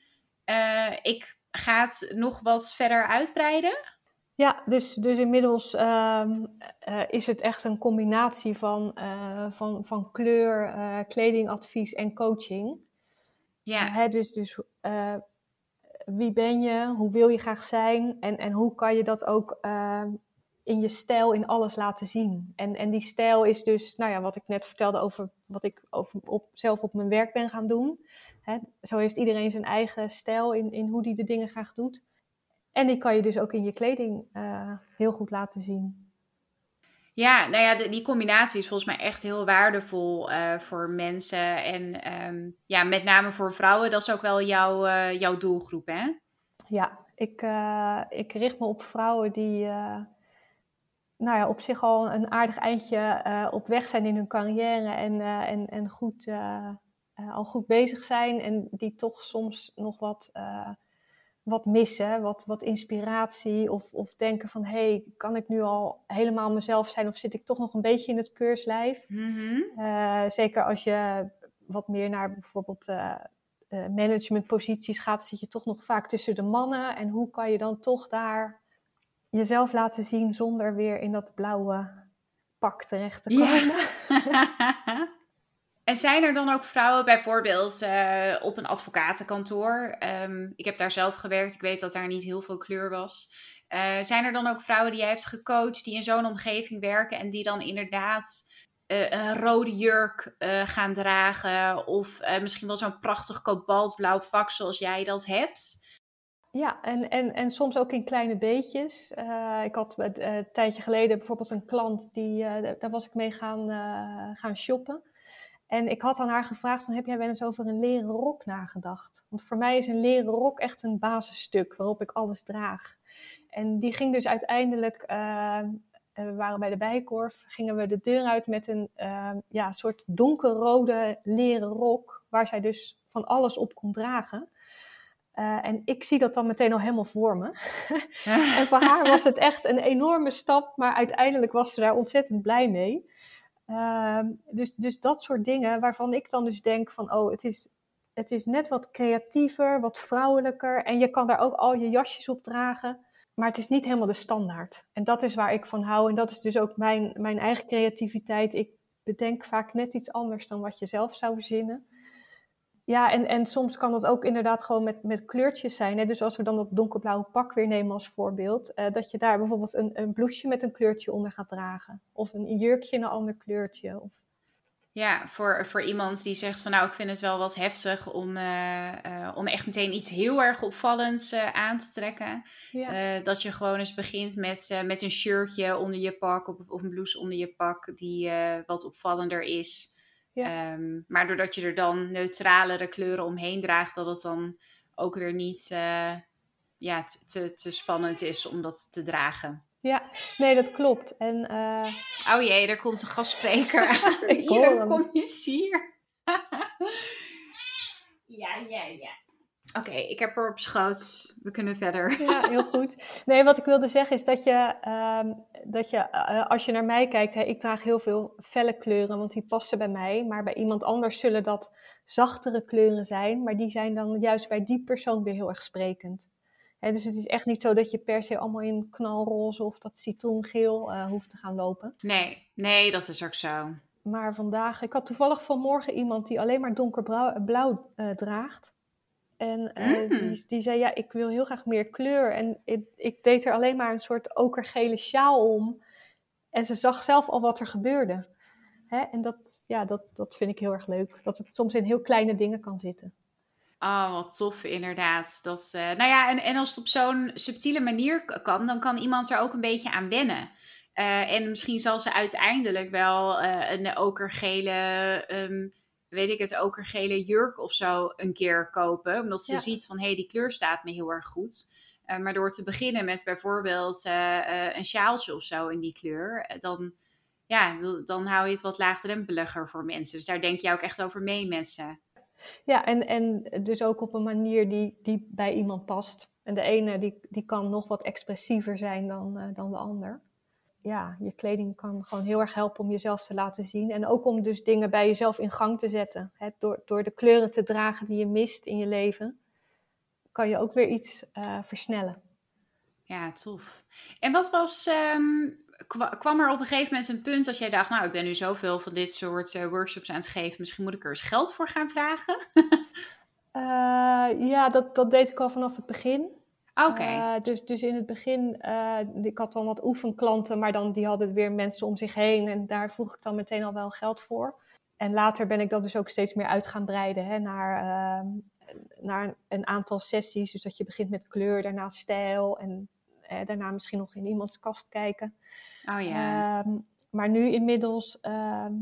Uh, ik ga het nog wat verder uitbreiden. Ja, dus, dus inmiddels uh, is het echt een combinatie van, van, van kleur, kledingadvies en coaching. Ja. Hè, dus dus wie ben je, hoe wil je graag zijn en, en hoe kan je dat ook uh, in je stijl in alles laten zien. En, en die stijl is dus, nou ja, wat ik net vertelde over wat ik over, op, zelf op mijn werk ben gaan doen. Zo heeft iedereen zijn eigen stijl in, in hoe die de dingen graag doet. En die kan je dus ook in je kleding uh, heel goed laten zien. Ja, nou ja, die combinatie is volgens mij echt heel waardevol uh, voor mensen. En um, ja, met name voor vrouwen, dat is ook wel jouw, uh, jouw doelgroep, hè? Ja, ik, ik richt me op vrouwen die nou ja, op zich al een aardig eindje op weg zijn in hun carrière en, en, en goed, al goed bezig zijn. En die toch soms nog wat wat missen, wat, wat inspiratie of, of denken van hé, hey, kan ik nu al helemaal mezelf zijn of zit ik toch nog een beetje in het keurslijf? Mm zeker als je wat meer naar bijvoorbeeld managementposities gaat, zit je toch nog vaak tussen de mannen. En hoe kan je dan toch daar jezelf laten zien zonder weer in dat blauwe pak terecht te komen? Ja. En zijn er dan ook vrouwen bijvoorbeeld uh, op een advocatenkantoor? Um, ik heb daar zelf gewerkt, ik weet dat daar niet heel veel kleur was. Uh, zijn er dan ook vrouwen die jij hebt gecoacht die in zo'n omgeving werken en die dan inderdaad uh, een rode jurk gaan dragen of misschien wel zo'n prachtig kobaltblauw pak zoals jij dat hebt? Ja, en, en, en soms ook in kleine beetjes. ik had een tijdje geleden bijvoorbeeld een klant, die, daar was ik mee gaan, gaan shoppen. En ik had aan haar gevraagd, dan heb jij wel eens over een leren rok nagedacht? Want voor mij is een leren rok echt een basisstuk waarop ik alles draag. En die ging dus uiteindelijk, uh, we waren bij de Bijkorf, gingen we de deur uit met een uh, ja, soort donkerrode leren rok, waar zij dus van alles op kon dragen. Uh, en ik zie dat dan meteen al helemaal voor me. en voor haar was het echt een enorme stap, maar uiteindelijk was ze daar ontzettend blij mee. Ehm, dus, dus dat soort dingen waarvan ik dan dus denk van, oh, het is, het is net wat creatiever, wat vrouwelijker. En je kan daar ook al je jasjes op dragen. Maar het is niet helemaal de standaard. En dat is waar ik van hou. En dat is dus ook mijn, mijn eigen creativiteit. Ik bedenk vaak net iets anders dan wat je zelf zou verzinnen. Ja, en, en soms kan dat ook inderdaad gewoon met, met kleurtjes zijn. Hè? Dus als we dan dat donkerblauwe pak weer nemen als voorbeeld, uh, dat je daar bijvoorbeeld een, een blouseje met een kleurtje onder gaat dragen. Of een jurkje in een ander kleurtje. Of... Ja, voor, voor iemand die zegt van nou, ik vind het wel wat heftig om, uh, uh, om echt meteen iets heel erg opvallends aan te trekken. Ja. dat je gewoon eens begint met, met een shirtje onder je pak of, of een blouse onder je pak die wat opvallender is. Um, maar doordat je er dan neutralere kleuren omheen draagt, dat het dan ook weer niet uh, ja, te, te spannend is om dat te dragen. Ja, nee, dat klopt. En, uh... Oh jee, er komt een gastspreker. hier, kom je hier. ja, ja, ja. Oké, ik heb er op schoot. We kunnen verder. Ja, heel goed. Nee, wat ik wilde zeggen is dat je, uh, dat je uh, als je naar mij kijkt, hè, ik draag heel veel felle kleuren, want die passen bij mij. Maar bij iemand anders zullen dat zachtere kleuren zijn, maar die zijn dan juist bij die persoon weer heel erg sprekend. Hè, dus het is echt niet zo dat je per se allemaal in knalroze of dat citroengeel uh, hoeft te gaan lopen. Nee, nee, dat is ook zo. Maar vandaag, ik had toevallig vanmorgen iemand die alleen maar donkerblauw uh, draagt. En uh, die, die, zei, ja, ik wil heel graag meer kleur. En ik, ik, deed er alleen maar een soort okergele sjaal om. En ze zag zelf al wat er gebeurde. Hè? En dat, ja, dat, dat vind ik heel erg leuk. Dat het soms in heel kleine dingen kan zitten. Oh, wat tof inderdaad. Dat, uh, nou ja, en, en als het op zo'n subtiele manier kan, dan kan iemand er ook een beetje aan wennen. en misschien zal ze uiteindelijk wel een okergele, um, weet ik het, okergele jurk of zo een keer kopen. Omdat ze ziet van, hé, hey, die kleur staat me heel erg goed. maar door te beginnen met bijvoorbeeld een sjaaltje of zo in die kleur, dan ja, dan hou je het wat laagdrempeliger voor mensen. Dus daar denk je ook echt over mee met ze. Ja, en, en dus ook op een manier die, die bij iemand past. En de ene die, die kan nog wat expressiever zijn dan, uh, dan de ander. Ja, je kleding kan gewoon heel erg helpen om jezelf te laten zien. En ook om dus dingen bij jezelf in gang te zetten. Hè? Door, door de kleuren te dragen die je mist in je leven, kan je ook weer iets uh, versnellen. Ja, tof. En wat was um, kwam er op een gegeven moment een punt als jij dacht, nou, ik ben nu zoveel van dit soort uh, workshops aan het geven, misschien moet ik er eens geld voor gaan vragen? uh, ja, dat, dat deed ik al vanaf het begin. Oké. Uh, dus, dus in het begin, ik had dan wat oefenklanten, maar dan die hadden weer mensen om zich heen en daar vroeg ik dan meteen al wel geld voor. En later ben ik dat dus ook steeds meer uit gaan breiden hè, naar, ehm, naar een aantal sessies. Dus dat je begint met kleur, daarna stijl en daarna misschien nog in iemands kast kijken. Oh ja. Ehm, maar nu inmiddels ehm,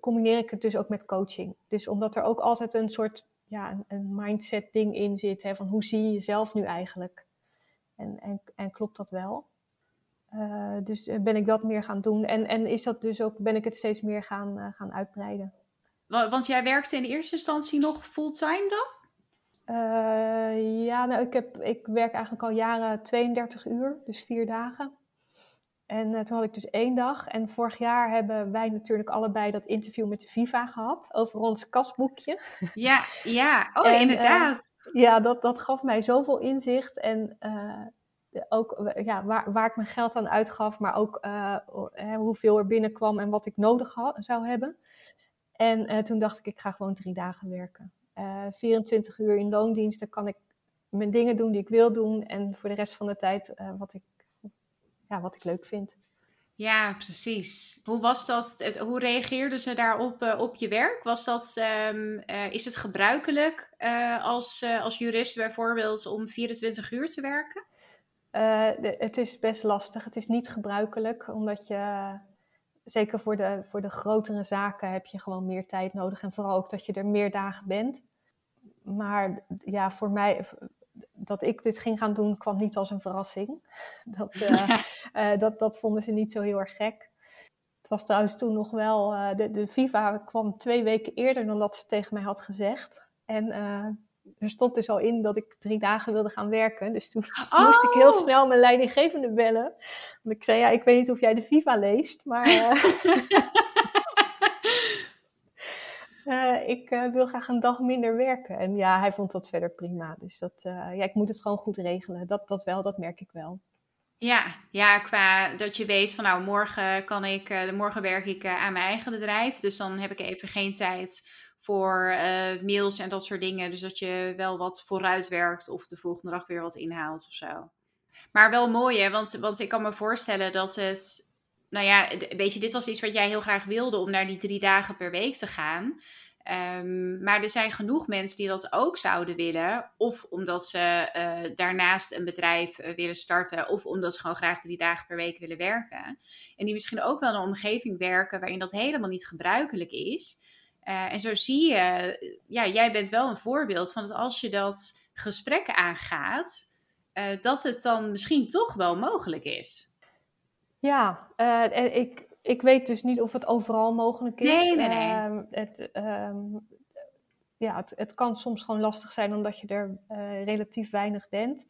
combineer ik het dus ook met coaching. Dus omdat er ook altijd een soort ja, een, een mindset ding in zit. Hè, van hoe zie je jezelf nu eigenlijk? En, en, en klopt dat wel? Uh, dus eh, ben ik dat meer gaan doen. En, en is dat dus ook, ben ik het steeds meer gaan, uh, gaan uitbreiden. Want jij werkte in eerste instantie nog fulltime dan? Uh, ja, nou, ik, heb, ik werk eigenlijk al jaren 32 uur, dus vier dagen. En uh, toen had ik dus één dag. En vorig jaar hebben wij natuurlijk allebei dat interview met de Viva gehad over ons kasboekje. Ja, ja. Oh, en, inderdaad. Uh, ja, dat, dat gaf mij zoveel inzicht. En ook ja, waar, waar ik mijn geld aan uitgaf, maar ook hoeveel er binnenkwam en wat ik nodig had, zou hebben. En toen dacht ik, ik ga gewoon drie dagen werken. 24 uur in loondienst, dan kan ik mijn dingen doen die ik wil doen. En voor de rest van de tijd wat ik ja, wat ik leuk vind. Ja, precies. Hoe was dat? Hoe reageerden ze daarop uh, op je werk? Was dat, um, uh, is het gebruikelijk uh, als, als jurist bijvoorbeeld om 24 uur te werken? De, het is best lastig. Het is niet gebruikelijk, omdat je, zeker voor de, voor de grotere zaken, heb je gewoon meer tijd nodig. En vooral ook dat je er meer dagen bent. Maar ja, voor mij, dat ik dit ging gaan doen kwam niet als een verrassing. Dat, uh, uh, dat, dat vonden ze niet zo heel erg gek. Het was trouwens toen nog wel, uh, de, de Viva kwam twee weken eerder dan dat ze tegen mij had gezegd. En er stond dus al in dat ik drie dagen wilde gaan werken. Dus toen oh! moest ik heel oh! snel mijn leidinggevende bellen. Want ik zei, ja, ik weet niet of jij de Viva leest, maar... Uh, ik uh, wil graag een dag minder werken. En ja, hij vond dat verder prima. Dus dat, uh, ja, ik moet het gewoon goed regelen. Dat, dat wel, dat merk ik wel. Ja, ja, qua dat je weet van nou, morgen kan ik, morgen werk ik aan mijn eigen bedrijf. Dus dan heb ik even geen tijd voor mails en dat soort dingen. Dus dat je wel wat vooruit werkt of de volgende dag weer wat inhaalt of zo. Maar wel mooi hè, want, want ik kan me voorstellen dat het nou ja, weet je, dit was iets wat jij heel graag wilde om naar die drie dagen per week te gaan. Um, maar er zijn genoeg mensen die dat ook zouden willen. Of omdat ze uh, daarnaast een bedrijf uh, willen starten. Of omdat ze gewoon graag drie dagen per week willen werken. En die misschien ook wel in een omgeving werken waarin dat helemaal niet gebruikelijk is. Uh, en zo zie je, ja, jij bent wel een voorbeeld van dat als je dat gesprek aangaat, dat het dan misschien toch wel mogelijk is. Ja, uh, ik, ik weet dus niet of het overal mogelijk is. Nee, nee, nee. Uh, het, um, ja, het, het kan soms gewoon lastig zijn omdat je er uh, relatief weinig bent.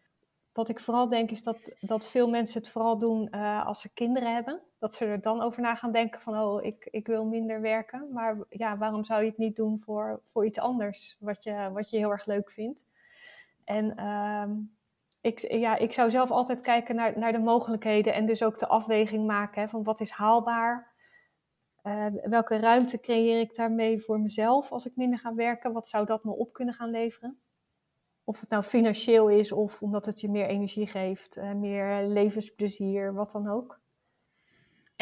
Wat ik vooral denk is dat, dat veel mensen het vooral doen uh, als ze kinderen hebben. Dat ze er dan over na gaan denken van, oh, ik, ik wil minder werken. Maar ja, waarom zou je het niet doen voor, voor iets anders wat je, wat je heel erg leuk vindt? En um, ik, ja, ik zou zelf altijd kijken naar, naar de mogelijkheden en dus ook de afweging maken hè, van wat is haalbaar. Uh, welke ruimte creëer ik daarmee voor mezelf als ik minder ga werken? Wat zou dat me op kunnen gaan leveren? Of het nou financieel is of omdat het je meer energie geeft, uh, meer levensplezier, wat dan ook.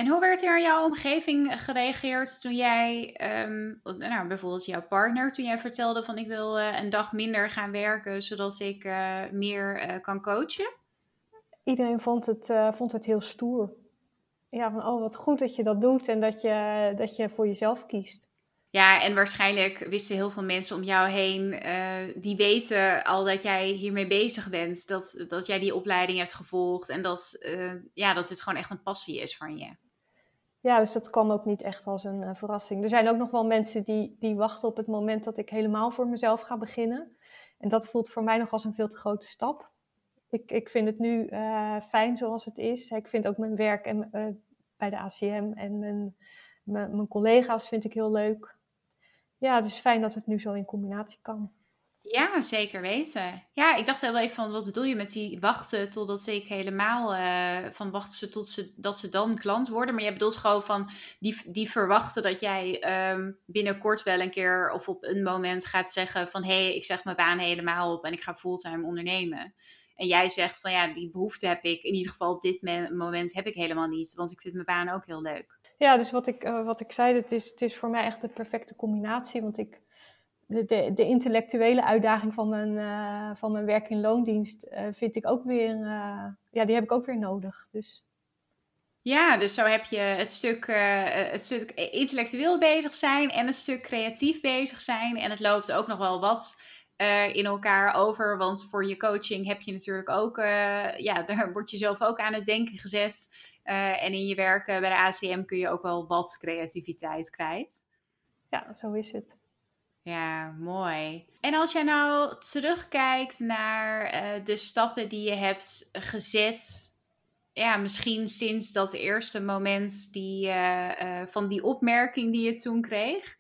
En hoe werd er in jouw omgeving gereageerd toen jij, um, nou, bijvoorbeeld jouw partner, toen jij vertelde van ik wil uh, een dag minder gaan werken zodat ik uh, meer uh, kan coachen? Iedereen vond het, vond het heel stoer. ja, van oh wat goed dat je dat doet en dat je, dat je voor jezelf kiest. Ja, en waarschijnlijk wisten heel veel mensen om jou heen, die weten al dat jij hiermee bezig bent. Dat, dat jij die opleiding hebt gevolgd en dat, ja, dat het gewoon echt een passie is van je. Ja, dus dat kwam ook niet echt als een uh, verrassing. Er zijn ook nog wel mensen die, die wachten op het moment dat ik helemaal voor mezelf ga beginnen. En dat voelt voor mij nog als een veel te grote stap. Ik, ik vind het nu fijn zoals het is. Ik vind ook mijn werk en, bij de ACM en mijn, mijn, mijn collega's vind ik heel leuk ja, het is fijn dat het nu zo in combinatie kan. Ja, zeker weten. Ja, ik dacht wel even van, wat bedoel je met die wachten totdat ik helemaal, uh, van wachten ze tot ze, dat ze dan klant worden. Maar jij bedoelt gewoon van, die, die verwachten dat jij um, binnenkort wel een keer of op een moment gaat zeggen van, hé, hey, ik zeg mijn baan helemaal op en ik ga fulltime ondernemen. En jij zegt van, ja, die behoefte heb ik, in ieder geval op dit moment heb ik helemaal niet, want ik vind mijn baan ook heel leuk. Ja, dus wat ik, uh, wat ik zei, het is, het is voor mij echt de perfecte combinatie. Want ik, de, de, intellectuele uitdaging van mijn, uh, van mijn werk in loondienst uh, vind ik ook weer, ja, die heb ik ook weer nodig. Dus. Ja, dus zo heb je het stuk, het stuk intellectueel bezig zijn en het stuk creatief bezig zijn. En het loopt ook nog wel wat in elkaar over. Want voor je coaching heb je natuurlijk ook, ja, daar word je zelf ook aan het denken gezet. En in je werk bij de ACM kun je ook wel wat creativiteit kwijt. Ja, zo is het. Ja, mooi. En als jij nou terugkijkt naar uh, de stappen die je hebt gezet, ja, misschien sinds dat eerste moment die, uh, van die opmerking die je toen kreeg,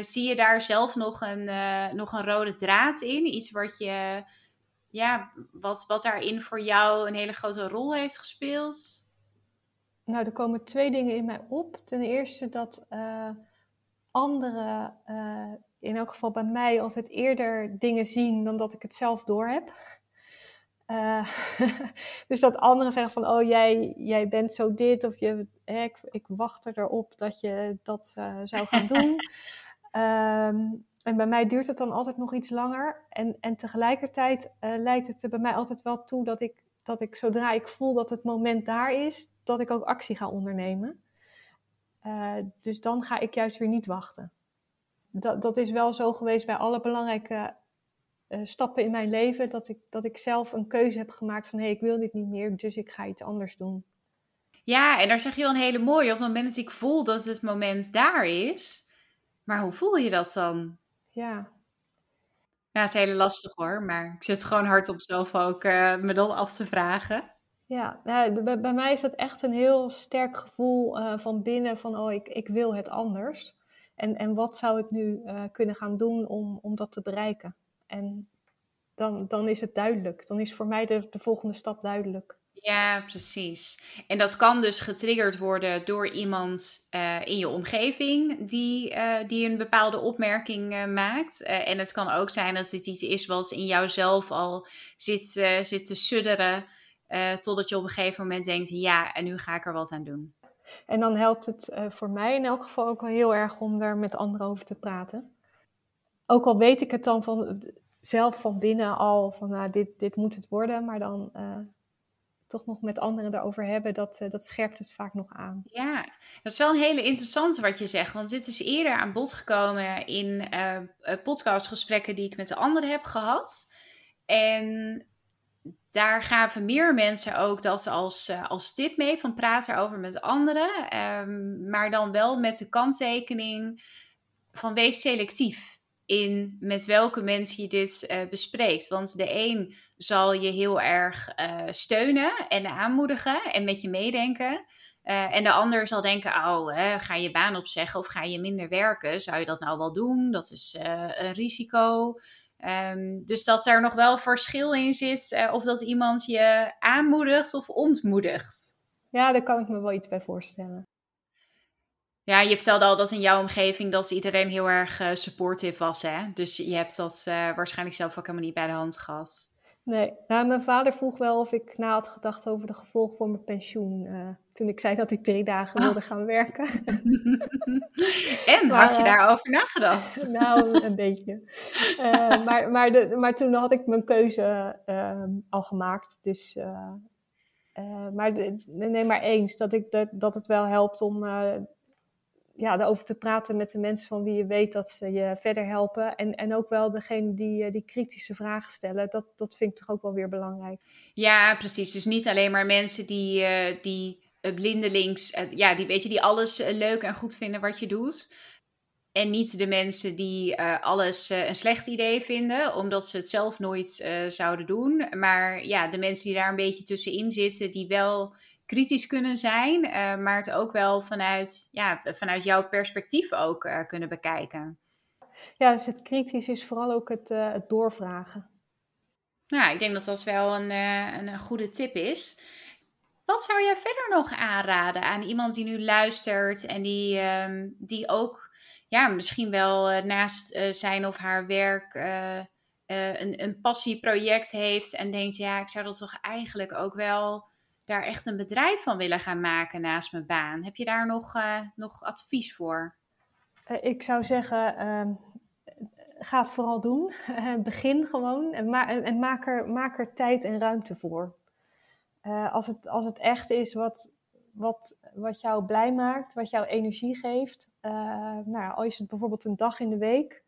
zie je daar zelf nog een, nog een rode draad in? Iets wat je, ja, wat, wat daarin voor jou een hele grote rol heeft gespeeld? Nou, er komen twee dingen in mij op. Ten eerste dat anderen, uh, in elk geval bij mij, altijd eerder dingen zien dan dat ik het zelf doorheb. Uh, dus dat anderen zeggen van, oh jij, jij bent zo dit, of je, hè, ik, ik wacht erop dat je dat zou gaan doen. um, en bij mij duurt het dan altijd nog iets langer. En, en tegelijkertijd leidt het er bij mij altijd wel toe dat ik, dat ik zodra ik voel dat het moment daar is, dat ik ook actie ga ondernemen. Dus dan ga ik juist weer niet wachten. Dat, dat is wel zo geweest bij alle belangrijke uh, stappen in mijn leven. Dat ik, dat ik zelf een keuze heb gemaakt van hé, hey, ik wil dit niet meer, dus ik ga iets anders doen. Ja, en daar zeg je wel een hele mooie. Op het moment dat ik voel dat het moment daar is. Maar hoe voel je dat dan? Ja. Ja, is heel lastig hoor. Maar ik zit gewoon hard op zelf ook uh, me dan af te vragen. Ja, nou, bij, bij, mij is dat echt een heel sterk gevoel uh, van binnen van oh, ik, ik wil het anders. En, en wat zou ik nu uh, kunnen gaan doen om, om dat te bereiken? En dan, dan is het duidelijk. Dan is voor mij de, de volgende stap duidelijk. Ja, precies. En dat kan dus getriggerd worden door iemand uh, in je omgeving die, uh, die een bepaalde opmerking maakt. en het kan ook zijn dat het iets is wat in jouzelf al zit, zit te sudderen. Totdat je op een gegeven moment denkt, ja, en nu ga ik er wat aan doen. En dan helpt het uh, voor mij in elk geval ook wel heel erg om daar met anderen over te praten. Ook al weet ik het dan van, zelf van binnen al, van nou, dit, dit moet het worden, maar dan uh, toch nog met anderen erover hebben, dat, dat scherpt het vaak nog aan. Ja, dat is wel een hele interessante wat je zegt, want dit is eerder aan bod gekomen in podcastgesprekken die ik met de anderen heb gehad. En daar gaven meer mensen ook dat als, uh, als tip mee van praat erover met anderen. Um, maar dan wel met de kanttekening van wees selectief in met welke mensen je dit uh, bespreekt. Want de een zal je heel erg uh, steunen en aanmoedigen en met je meedenken. en de ander zal denken, oh, hè, ga je baan opzeggen of ga je minder werken? Zou je dat nou wel doen? Dat is een risico. Um, dus dat er nog wel verschil in zit uh, of dat iemand je aanmoedigt of ontmoedigt. Ja, daar kan ik me wel iets bij voorstellen. Ja, je vertelde al dat in jouw omgeving dat iedereen heel erg uh, supportive was, hè? Dus je hebt dat uh, waarschijnlijk zelf ook helemaal niet bij de hand gehad. Nee, nou, mijn vader vroeg wel of ik na had gedacht over de gevolgen voor mijn pensioen. Uh, toen ik zei dat ik drie dagen wilde oh. gaan werken. en, maar, had je daarover nagedacht? nou, een beetje. Uh, maar, maar, de, maar toen had ik mijn keuze uh, al gemaakt. Dus maar neem maar eens dat, ik, dat, dat het wel helpt om ja, daarover te praten met de mensen van wie je weet dat ze je verder helpen. En, en ook wel degene die, die kritische vragen stellen. Dat, dat vind ik toch ook wel weer belangrijk. Ja, precies. Dus niet alleen maar mensen die, die blindelings, ja, die weet je, die alles leuk en goed vinden wat je doet. En niet de mensen die uh, alles uh, een slecht idee vinden, omdat ze het zelf nooit uh, zouden doen. Maar ja, de mensen die daar een beetje tussenin zitten, die wel kritisch kunnen zijn, maar het ook wel vanuit, ja, vanuit jouw perspectief ook kunnen bekijken. Ja, dus het kritisch is vooral ook het, het doorvragen. Nou, ik denk dat dat wel een, een goede tip is. Wat zou jij verder nog aanraden aan iemand die nu luistert en die, ehm, die ook ja, misschien wel naast zijn of haar werk een, een passieproject heeft en denkt, ja, ik zou dat toch eigenlijk ook wel daar echt een bedrijf van willen gaan maken naast mijn baan. Heb je daar nog, nog advies voor? ik zou zeggen, ehm, ga het vooral doen. Begin gewoon en, en maak, er, maak er tijd en ruimte voor. als, het, als het echt is wat, wat, wat jou blij maakt, wat jou energie geeft. Uh, nou, al is het bijvoorbeeld een dag in de week.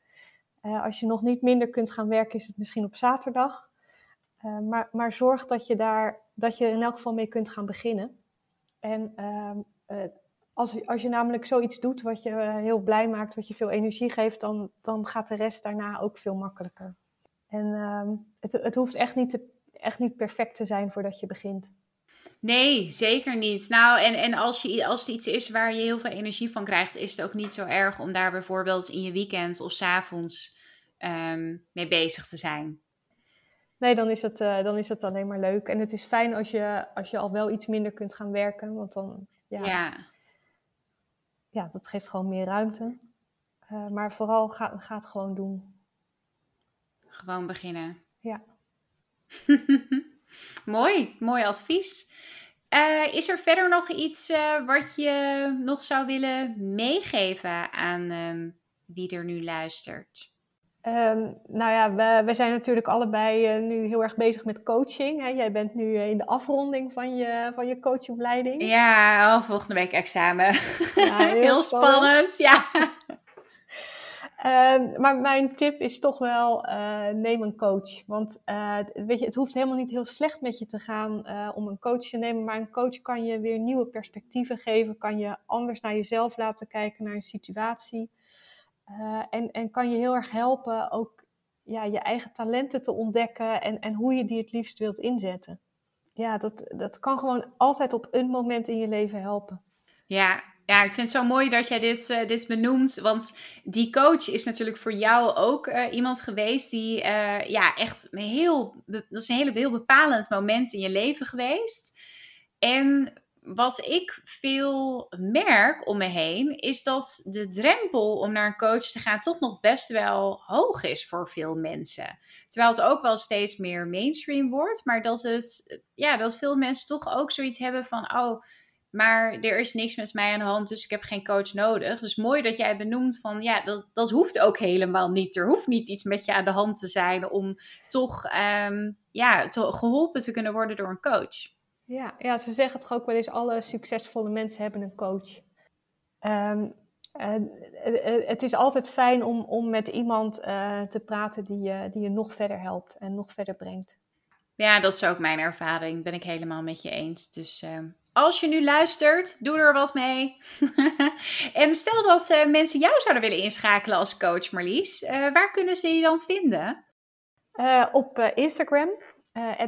Als je nog niet minder kunt gaan werken, is het misschien op zaterdag. Maar, maar zorg dat je, daar, dat je er in elk geval mee kunt gaan beginnen. En ehm, als, als je namelijk zoiets doet wat je heel blij maakt, wat je veel energie geeft, dan, dan gaat de rest daarna ook veel makkelijker. En ehm, het, het hoeft echt niet, te, echt niet perfect te zijn voordat je begint. Nee, zeker niet. Nou, en, en als, je, als het iets is waar je heel veel energie van krijgt, is het ook niet zo erg om daar bijvoorbeeld in je weekend of s avonds um, mee bezig te zijn. Nee, dan is, het, uh, dan is het alleen maar leuk. En het is fijn als je, als je al wel iets minder kunt gaan werken, want dan, ja, ja. ja dat geeft gewoon meer ruimte. Uh, maar vooral ga, ga het gewoon doen. Gewoon beginnen. Ja. mooi, mooi advies. Uh, is er verder nog iets uh, wat je nog zou willen meegeven aan um, wie er nu luistert? Um, nou ja, we, we, zijn natuurlijk allebei uh, nu heel erg bezig met coaching. Hè? Jij bent nu in de afronding van je, van je coachopleiding. Ja, volgende week examen. Ja, heel, heel spannend. spannend. Ja. Uh, maar mijn tip is toch wel, uh, neem een coach. Want weet je, het hoeft helemaal niet heel slecht met je te gaan om een coach te nemen. Maar een coach kan je weer nieuwe perspectieven geven. Kan je anders naar jezelf laten kijken, naar een situatie. En, en kan je heel erg helpen ook ja, je eigen talenten te ontdekken. En, en hoe je die het liefst wilt inzetten. Ja, dat, dat kan gewoon altijd op een moment in je leven helpen. Ja, ja, ik vind het zo mooi dat jij dit, uh, dit benoemt. Want die coach is natuurlijk voor jou ook uh, iemand geweest die ja, echt een heel, dat is een hele, heel bepalend moment in je leven geweest. En wat ik veel merk om me heen, is dat de drempel om naar een coach te gaan toch nog best wel hoog is voor veel mensen. Terwijl het ook wel steeds meer mainstream wordt, maar dat, het, ja, dat veel mensen toch ook zoiets hebben van, oh maar er is niks met mij aan de hand, dus ik heb geen coach nodig. Dus mooi dat jij benoemt van ja, dat, dat hoeft ook helemaal niet. Er hoeft niet iets met je aan de hand te zijn om toch um, ja, geholpen te kunnen worden door een coach. Ja, ja, ze zeggen toch ook wel eens: alle succesvolle mensen hebben een coach. Um, uh, het is altijd fijn om, om met iemand uh, te praten die je, die je nog verder helpt en nog verder brengt. Ja, dat is ook mijn ervaring. Ben ik helemaal met je eens. Dus uh, als je nu luistert, doe er wat mee. en stel dat mensen jou zouden willen inschakelen als coach, Marlies. Waar kunnen ze je dan vinden? Op Instagram,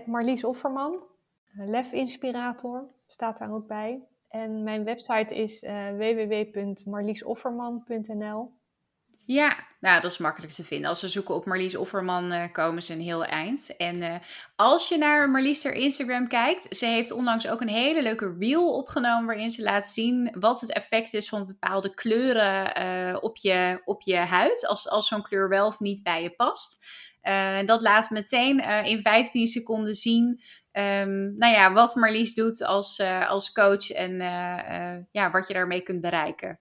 Marlies Offerman. Lef Inspirator staat daar ook bij. En mijn website is www.marliesofferman.nl. Ja, nou, dat is makkelijk te vinden. Als ze zoeken op Marlies Offerman, uh, komen ze een heel eind. En uh, als je naar Marlies ter Instagram kijkt, ze heeft onlangs ook een hele leuke reel opgenomen waarin ze laat zien wat het effect is van bepaalde kleuren op, je, op je huid, als, als zo'n kleur wel of niet bij je past. En dat laat meteen in 15 seconden zien um, nou ja, wat Marlies doet als, als coach en ja, wat je daarmee kunt bereiken.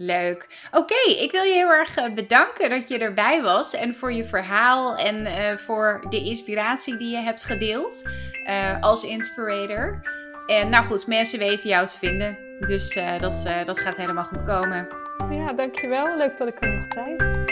Leuk. Oké, ik wil je heel erg eh, bedanken dat je erbij was en voor je verhaal en voor de inspiratie die je hebt gedeeld als inspirator. En nou goed, mensen weten jou te vinden. Dus dat, dat gaat helemaal goed komen. Ja, dankjewel. Leuk dat ik er mocht zijn.